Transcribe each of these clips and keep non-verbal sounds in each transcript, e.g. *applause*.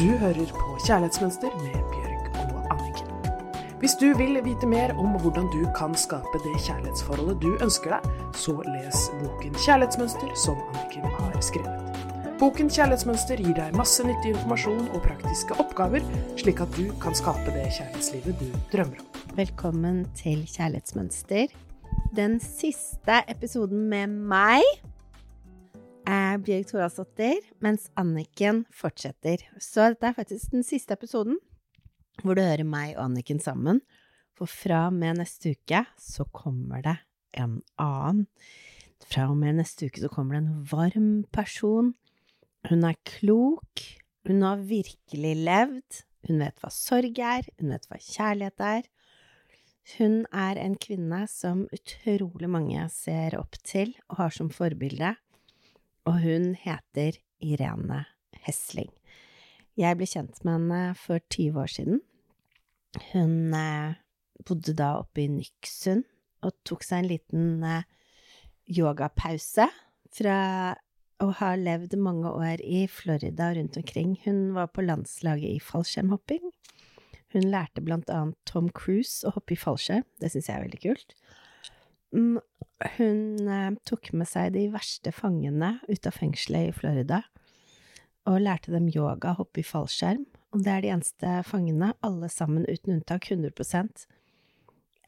Du hører på Kjærlighetsmønster med Bjørg og Anniken. Hvis du vil vite mer om hvordan du kan skape det kjærlighetsforholdet du ønsker deg, så les boken Kjærlighetsmønster som Anniken har skrevet. Boken Kjærlighetsmønster gir deg masse nyttig informasjon og praktiske oppgaver, slik at du kan skape det kjærlighetslivet du drømmer om. Velkommen til Kjærlighetsmønster. Den siste episoden med meg er Bjørg Thoralsdottir, mens Anniken fortsetter. Så dette er faktisk den siste episoden hvor du hører meg og Anniken sammen. For fra og med neste uke så kommer det en annen. Fra og med neste uke så kommer det en varm person. Hun er klok. Hun har virkelig levd. Hun vet hva sorg er. Hun vet hva kjærlighet er. Hun er en kvinne som utrolig mange ser opp til og har som forbilde og hun heter Irene Hesling. Jeg ble kjent med henne for 20 år siden. Hun eh, bodde da oppe i Nyksund og tok seg en liten eh, yogapause fra å ha levd mange år i Florida rundt omkring. Hun var på landslaget i fallskjermhopping. Hun lærte blant annet Tom Cruise å hoppe i fallskjerm, det syns jeg er veldig kult. Hun eh, tok med seg de verste fangene ut av fengselet i Florida og lærte dem yoga, hoppe i fallskjerm. Og det er de eneste fangene, alle sammen uten unntak, 100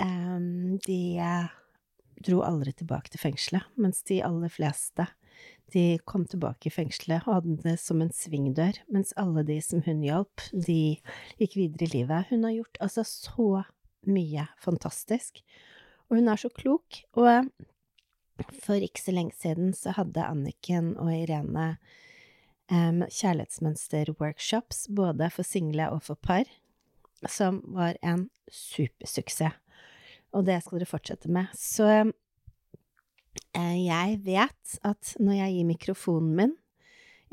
um, De eh, dro aldri tilbake til fengselet, mens de aller fleste de kom tilbake i fengselet og hadde det som en svingdør, mens alle de som hun hjalp, de gikk videre i livet. Hun har gjort altså så mye fantastisk. Og hun er så klok. Og for ikke så lenge siden så hadde Anniken og Irene um, kjærlighetsmønster-workshops, både for single og for par, som var en supersuksess. Og det skal dere fortsette med. Så uh, jeg vet at når jeg gir mikrofonen min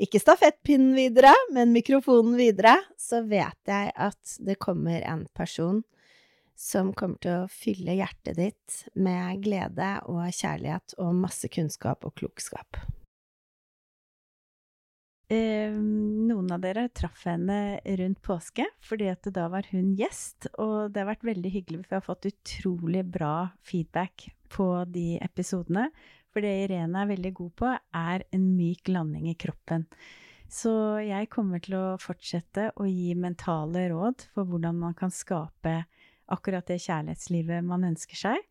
ikke stafettpinnen videre, men mikrofonen videre, så vet jeg at det kommer en person som kommer til å fylle hjertet ditt med glede og kjærlighet og masse kunnskap og klokskap. Eh, noen av dere traff henne rundt påske, fordi at da var hun gjest. Og det har vært veldig hyggelig, for vi har fått utrolig bra feedback på de episodene. For det Irene er veldig god på, er en myk landing i kroppen. Så jeg kommer til å fortsette å gi mentale råd for hvordan man kan skape akkurat det kjærlighetslivet man ønsker seg.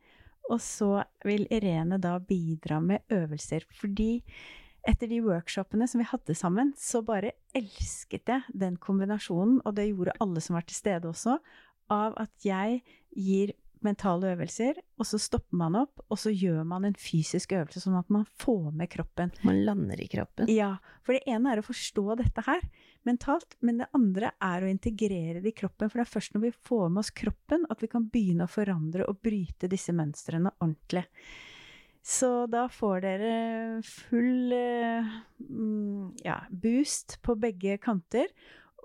Og så vil Irene da bidra med øvelser. Fordi etter de workshopene som vi hadde sammen, så bare elsket jeg den kombinasjonen, og det gjorde alle som var til stede også, av at jeg gir mentale øvelser, og så stopper man opp, og så gjør man en fysisk øvelse, sånn at man får med kroppen. Man lander i kroppen. Ja. For det ene er å forstå dette her mentalt, men det andre er å integrere det i kroppen. For det er først når vi får med oss kroppen, at vi kan begynne å forandre og bryte disse mønstrene ordentlig. Så da får dere full eh, mm, ja, boost på begge kanter.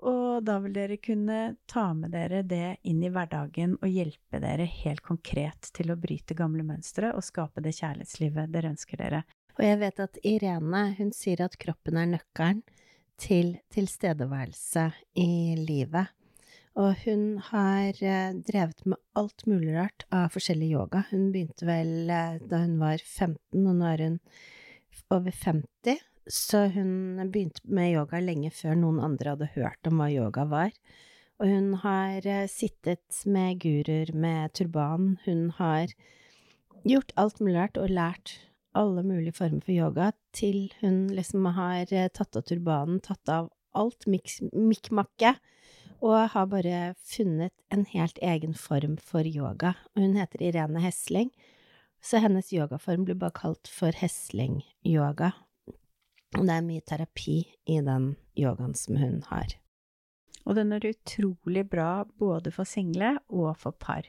Og da vil dere kunne ta med dere det inn i hverdagen og hjelpe dere helt konkret til å bryte gamle mønstre og skape det kjærlighetslivet dere ønsker dere. Og jeg vet at Irene, hun sier at kroppen er nøkkelen til tilstedeværelse i livet. Og hun har eh, drevet med alt mulig rart av forskjellig yoga. Hun begynte vel eh, da hun var 15, og nå er hun over 50. Så hun begynte med yoga lenge før noen andre hadde hørt om hva yoga var. Og hun har eh, sittet med guruer med turban, hun har gjort alt mulig rart og lært alle mulige former for yoga til hun liksom har eh, tatt av turbanen, tatt av alt mikkmakket, og har bare funnet en helt egen form for yoga. Og hun heter Irene Hesling, så hennes yogaform blir bare kalt for Hesling-yoga. Og det er mye terapi i den yogaen som hun har. Og den er utrolig bra både for single og for par.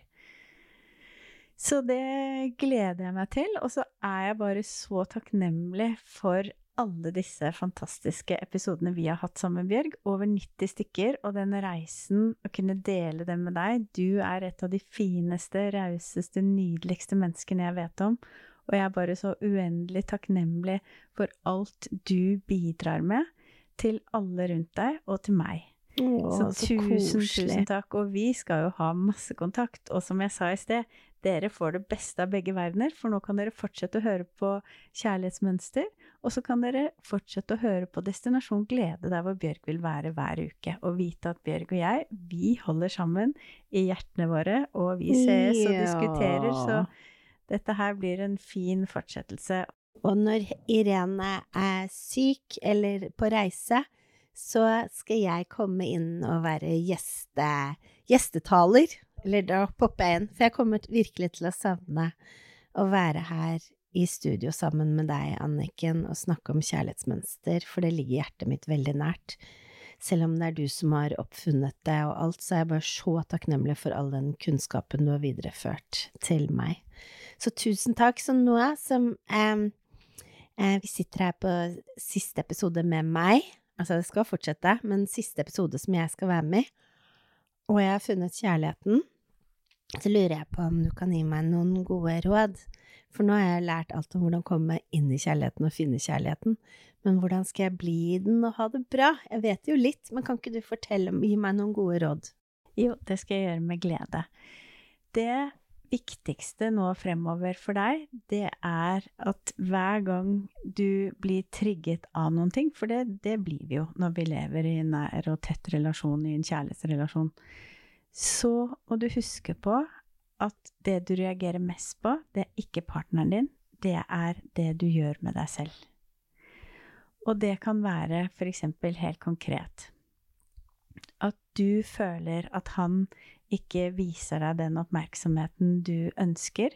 Så det gleder jeg meg til. Og så er jeg bare så takknemlig for alle disse fantastiske episodene vi har hatt sammen, Bjørg. Over 90 stykker. Og den reisen, å kunne dele den med deg Du er et av de fineste, rauseste, nydeligste menneskene jeg vet om. Og jeg er bare så uendelig takknemlig for alt du bidrar med til alle rundt deg og til meg. Åh, Så så tusen, tusen takk. Og vi skal jo ha masse kontakt. Og som jeg sa i sted, dere får det beste av begge verdener, for nå kan dere fortsette å høre på Kjærlighetsmønster, og så kan dere fortsette å høre på Destinasjon glede, der hvor Bjørg vil være hver uke. Og vite at Bjørg og jeg, vi holder sammen i hjertene våre, og vi ses og diskuterer, så dette her blir en fin fortsettelse. Og når Irene er syk eller på reise, så skal jeg komme inn og være gjeste, gjestetaler. Eller da popper jeg inn, for jeg kommer virkelig til å savne å være her i studio sammen med deg, Anniken, og snakke om kjærlighetsmønster, for det ligger hjertet mitt veldig nært. Selv om det er du som har oppfunnet det og alt, så er jeg bare så takknemlig for all den kunnskapen du har videreført til meg. Så tusen takk. Så nå som eh, vi sitter her på siste episode med meg, altså det skal fortsette, men siste episode som jeg skal være med i, og jeg har funnet kjærligheten, så lurer jeg på om du kan gi meg noen gode råd. For nå har jeg lært alt om hvordan komme inn i kjærligheten og finne kjærligheten. Men hvordan skal jeg bli i den og ha det bra? Jeg vet jo litt, men kan ikke du fortelle, gi meg noen gode råd? Jo, det skal jeg gjøre med glede. Det viktigste nå fremover for deg, det er at hver gang du blir trigget av noen ting, for det, det blir vi jo når vi lever i en nær og tett relasjon, i en kjærlighetsrelasjon, så må du huske på at det du reagerer mest på, det er ikke partneren din, det er det du gjør med deg selv. Og det kan være eksempel helt konkret at du føler at han ikke viser deg den oppmerksomheten du ønsker,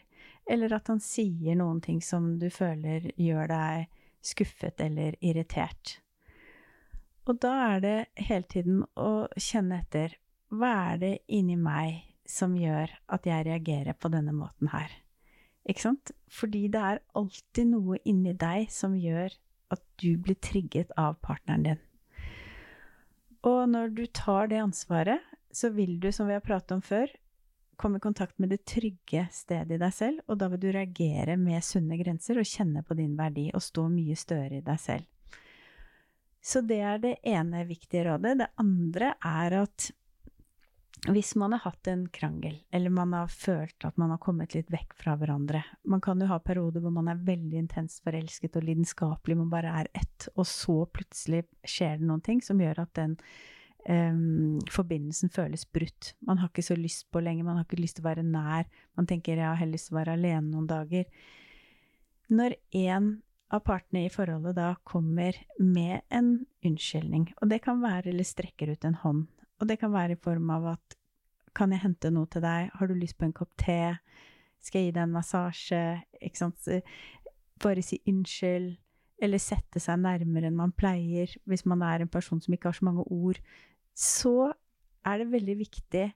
eller at han sier noen ting som du føler gjør deg skuffet eller irritert. Og da er det hele tiden å kjenne etter hva er det inni meg som gjør at jeg reagerer på denne måten her? Ikke sant? Fordi det er alltid noe inni deg som gjør at du blir trigget av partneren din. Og når du tar det ansvaret, så vil du, som vi har pratet om før, komme i kontakt med det trygge stedet i deg selv, og da vil du reagere med sunne grenser og kjenne på din verdi og stå mye større i deg selv. Så det er det ene viktige rådet. Det andre er at hvis man har hatt en krangel, eller man har følt at man har kommet litt vekk fra hverandre Man kan jo ha perioder hvor man er veldig intenst forelsket og lidenskapelig, man bare er ett, og så plutselig skjer det noen ting som gjør at den em, forbindelsen føles brutt. Man har ikke så lyst på lenger, man har ikke lyst til å være nær. Man tenker jeg har heller lyst til å være alene noen dager. Når en av partene i forholdet da kommer med en unnskyldning, og det kan være eller strekker ut en hånd, og det kan være i form av at kan jeg hente noe til deg, har du lyst på en kopp te, skal jeg gi deg en massasje, ikke sant, bare si unnskyld, eller sette seg nærmere enn man pleier, hvis man er en person som ikke har så mange ord, så er det veldig viktig,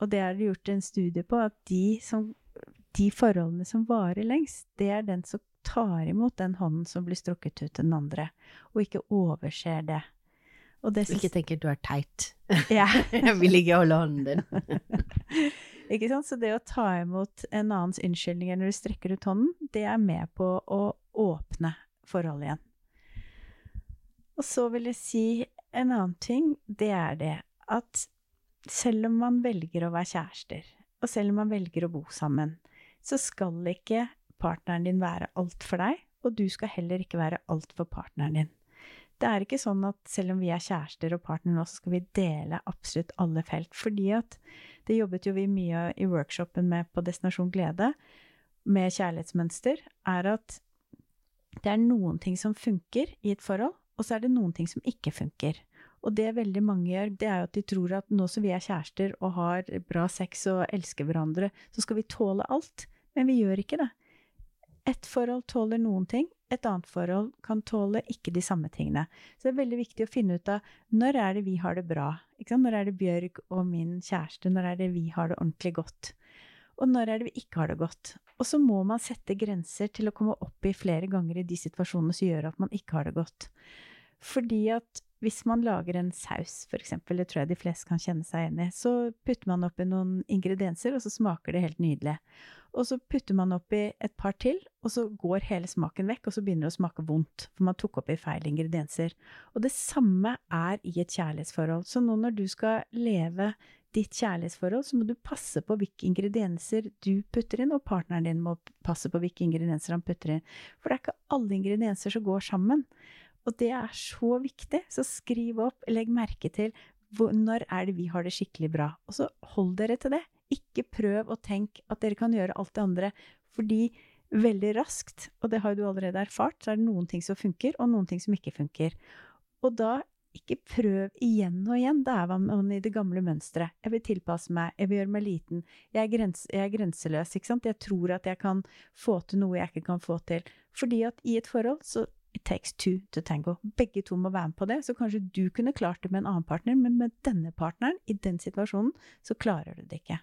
og det er det gjort en studie på, at de, som, de forholdene som varer lengst, det er den som tar imot den hånden som blir strukket ut til den andre, og ikke overser det. Og det Ikke tenker du er teit. ja. Jeg *laughs* vil ikke holde hånden din. *laughs* Ikke sant? Så det å ta imot en annens unnskyldninger når du strekker ut hånden, det er med på å åpne forholdet igjen. Og så vil jeg si en annen ting, det er det at selv om man velger å være kjærester, og selv om man velger å bo sammen, så skal ikke partneren din være alt for deg, og du skal heller ikke være alt for partneren din. Det er ikke sånn at selv om vi er kjærester og partner nå, så skal vi dele absolutt alle felt. Fordi at det jobbet jo vi mye i workshopen med på Destinasjon glede, med kjærlighetsmønster, er at det er noen ting som funker i et forhold, og så er det noen ting som ikke funker. Og det veldig mange gjør, det er jo at de tror at nå som vi er kjærester og har bra sex og elsker hverandre, så skal vi tåle alt. Men vi gjør ikke det. Et forhold tåler noen ting, et annet forhold kan tåle ikke de samme tingene. Så det er veldig viktig å finne ut av når er det vi har det bra? Når er det Bjørg og min kjæreste, når er det vi har det ordentlig godt? Og når er det vi ikke har det godt? Og så må man sette grenser til å komme opp i flere ganger i de situasjonene som gjør at man ikke har det godt. Fordi at hvis man lager en saus, eksempel, det tror jeg de fleste kan kjenne seg igjen i, så putter man oppi noen ingredienser, og så smaker det helt nydelig. Og så putter man oppi et par til, og så går hele smaken vekk, og så begynner det å smake vondt, for man tok oppi feil ingredienser. Og det samme er i et kjærlighetsforhold. Så nå når du skal leve ditt kjærlighetsforhold, så må du passe på hvilke ingredienser du putter inn, og partneren din må passe på hvilke ingredienser han putter inn. For det er ikke alle ingredienser som går sammen. Og det er så viktig. Så skriv opp, legg merke til hvor, når er det vi har det skikkelig bra. Og så hold dere til det. Ikke prøv å tenke at dere kan gjøre alt det andre, fordi veldig raskt, og det har du allerede erfart, så er det noen ting som funker, og noen ting som ikke funker. Og da ikke prøv igjen og igjen. Da er man i det gamle mønsteret. Jeg vil tilpasse meg, jeg vil gjøre meg liten. Jeg er, grens, jeg er, grenseløs, ikke sant. Jeg tror at jeg kan få til noe jeg ikke kan få til. Fordi at i et forhold så It takes two to tango. Begge to må være med på det. Så kanskje du kunne klart det med en annen partner, men med denne partneren, i den situasjonen, så klarer du det ikke.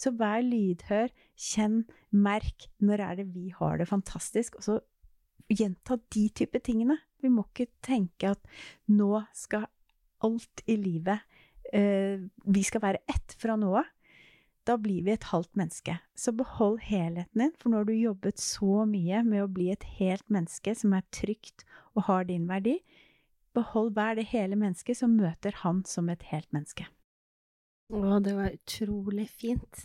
Så vær lydhør, kjenn, merk når er det vi har det fantastisk, og så gjenta de type tingene. Vi må ikke tenke at nå skal alt i livet eh, Vi skal være ett fra nå av. Da blir vi et halvt menneske. Så behold helheten din, for nå har du jobbet så mye med å bli et helt menneske som er trygt og har din verdi. Behold hver det hele mennesket som møter han som et helt menneske. Å, det var utrolig fint.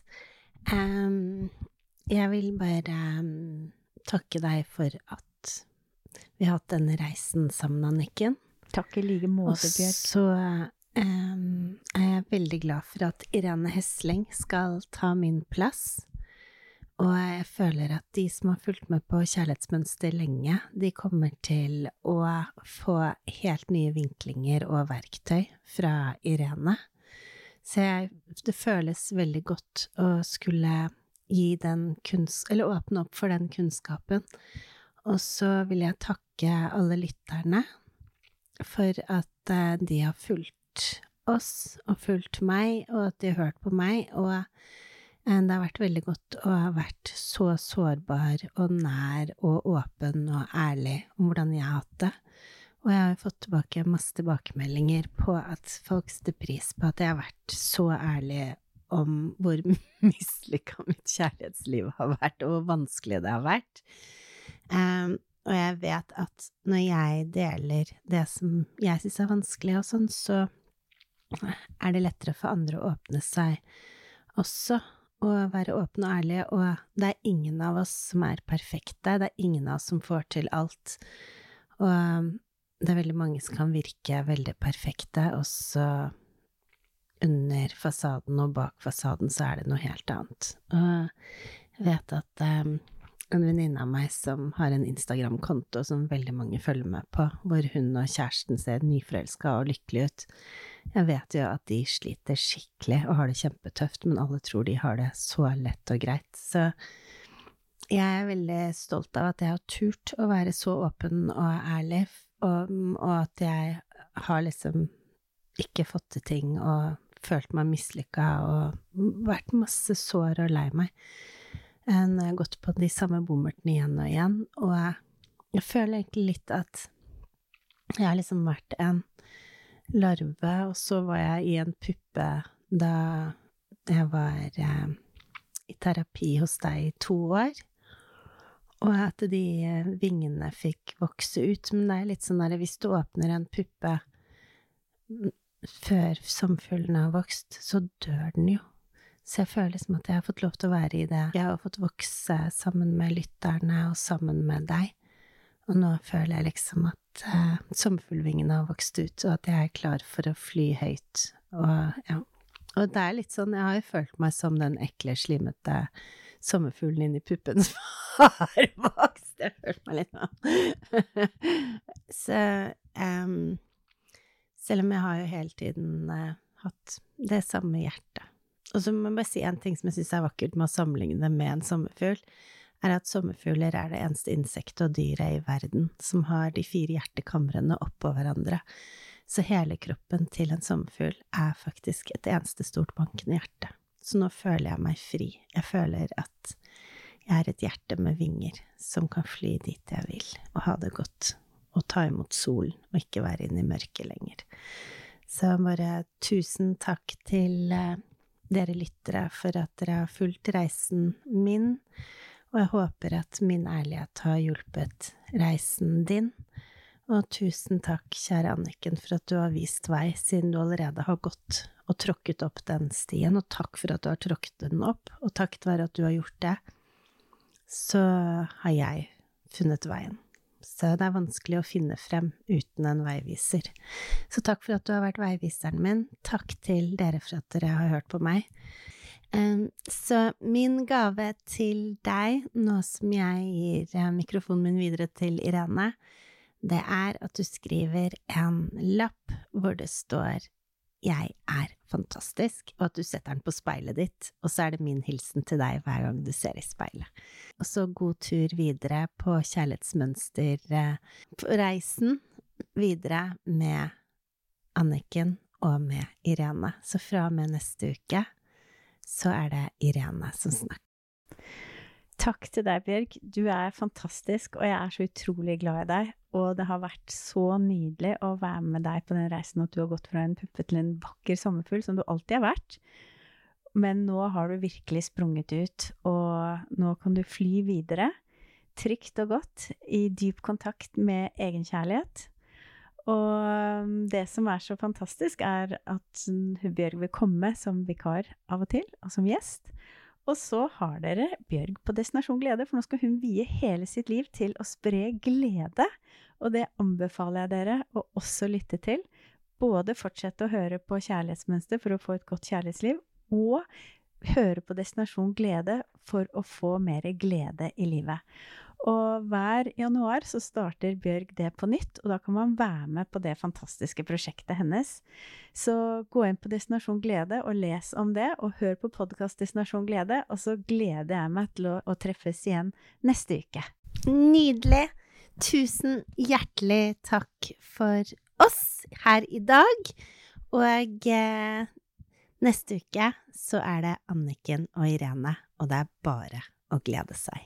Um, jeg vil bare um, takke deg for at vi har hatt denne reisen sammen, Anniken. Takk i like måte, Bjørk. Og så er veldig glad for at Irene Hesling skal ta min plass. Og jeg føler at de som har fulgt med på kjærlighetsmønster lenge, de kommer til å få helt nye vinklinger og verktøy fra Irene. Så jeg, det føles veldig godt å skulle gi den kunst... Eller åpne opp for den kunnskapen. Og så vil jeg takke alle lytterne for at eh, de har fulgt oss og fulgt meg, og at de har hørt på meg. Og eh, det har vært veldig godt å ha vært så sårbar og nær og åpen og ærlig om hvordan jeg har hatt det. Og jeg har fått tilbake masse tilbakemeldinger på at folk setter pris på at jeg har vært så ærlig om hvor *laughs* mislykka mitt kjærlighetsliv har vært, og hvor vanskelig det har vært. Um, og jeg vet at når jeg deler det som jeg syns er vanskelig og sånn, så er det lettere for andre å åpne seg også, og være åpne og ærlige, og det er ingen av oss som er perfekte, det er ingen av oss som får til alt. Og det er veldig mange som kan virke veldig perfekte, og så under fasaden og bak fasaden så er det noe helt annet. Og jeg vet at um, en venninne av meg som har en Instagram-konto som veldig mange følger med på, hvor hun og kjæresten ser nyforelska og lykkelig ut. Jeg vet jo at de sliter skikkelig og har det kjempetøft, men alle tror de har det så lett og greit. Så jeg er veldig stolt av at jeg har turt å være så åpen og ærlig og, og, at jeg har liksom ikke fått til ting og følt meg mislykka og vært masse sår og lei meg. Jeg har gått på de samme bommertene igjen og igjen, og jeg, føler egentlig litt at jeg har liksom vært en larve, og så var jeg i en puppe da jeg var eh, i terapi hos deg i to år og at de eh, vingene fikk vokse ut. Men det er litt sånn der hvis du åpner en puppe før sommerfuglen har vokst, så dør den jo. Så jeg føler liksom at jeg har fått lov til å være i det. Jeg har fått vokse sammen med lytterne og sammen med deg. Og nå føler jeg liksom at uh, sommerfuglvingene har vokst ut, og at jeg er klar for å fly høyt. Og ja. Og det er litt sånn, jeg har jo følt meg som den ekle, slimete sommerfuglen inni puppen som *laughs* har vokst. Jeg følt meg litt sånn. *laughs* Så um, selv om jeg har jo hele tiden uh, hatt det samme hjertet. Og så må jeg bare si en ting som jeg syns er vakkert med å sammenligne det med en sommerfugl, er at sommerfugler er det eneste insektet og dyret i verden som har de fire hjertekamrene oppå hverandre. Så hele kroppen til en sommerfugl er faktisk et eneste stort bankende hjerte. Så nå føler jeg meg fri. Jeg føler at jeg er et hjerte med vinger som kan fly dit jeg vil, og ha det godt, og ta imot solen, og ikke være inne i mørket lenger. Så bare tusen takk til eh, dere lyttere for at dere har fulgt reisen min, Og jeg håper at min ærlighet har hjulpet reisen din. Og tusen takk, kjære Anniken, for at du har vist vei, siden du allerede har gått og tråkket opp den stien, og takk for at du har tråkket den opp, og takket være at du har gjort det, så har jeg funnet veien. Så det er vanskelig å finne frem uten en veiviser. Så takk for at du har vært veiviseren min. Takk til dere for at dere har hørt på meg. Så min gave til deg, nå som jeg gir eh, mikrofonen min videre til Irene, det er at du skriver en lapp hvor det står jeg er fantastisk, og at du setter den på speilet ditt, og så er det min hilsen til deg hver gang du ser i speilet. Og så god tur videre på kjærlighetsmønsterreisen videre med Anniken og med Irene. Så fra og med neste uke så er det Irene som snakker. Takk til deg, Bjørg. Du er fantastisk, og jeg er så utrolig glad i deg. Og det har vært så nydelig å være med deg på den reisen at du har gått fra en puppe til en vakker sommerfugl, som du alltid har vært. Men nå har du virkelig sprunget ut, og nå kan du fly videre. Trygt og godt, i dyp kontakt med egenkjærlighet. Og det som er så fantastisk, er at Bjørg vil komme som vikar av og til, og som gjest. Og så har dere Bjørg på Destinasjon Glede, for nå skal hun vie hele sitt liv til å spre glede. Og det anbefaler jeg dere å også lytte til. Både fortsette å høre på Kjærlighetsmønster for å få et godt kjærlighetsliv, og høre på Destinasjon Glede for å få mer glede i livet. Og hver januar så starter Bjørg det på nytt, og da kan man være med på det fantastiske prosjektet hennes. Så gå inn på Destinasjon Glede og les om det, og hør på podkast Destinasjon Glede, og så gleder jeg meg til å, å treffes igjen neste uke. Nydelig! Tusen hjertelig takk for oss her i dag. Og eh, neste uke så er det Anniken og Irene, og det er bare å glede seg.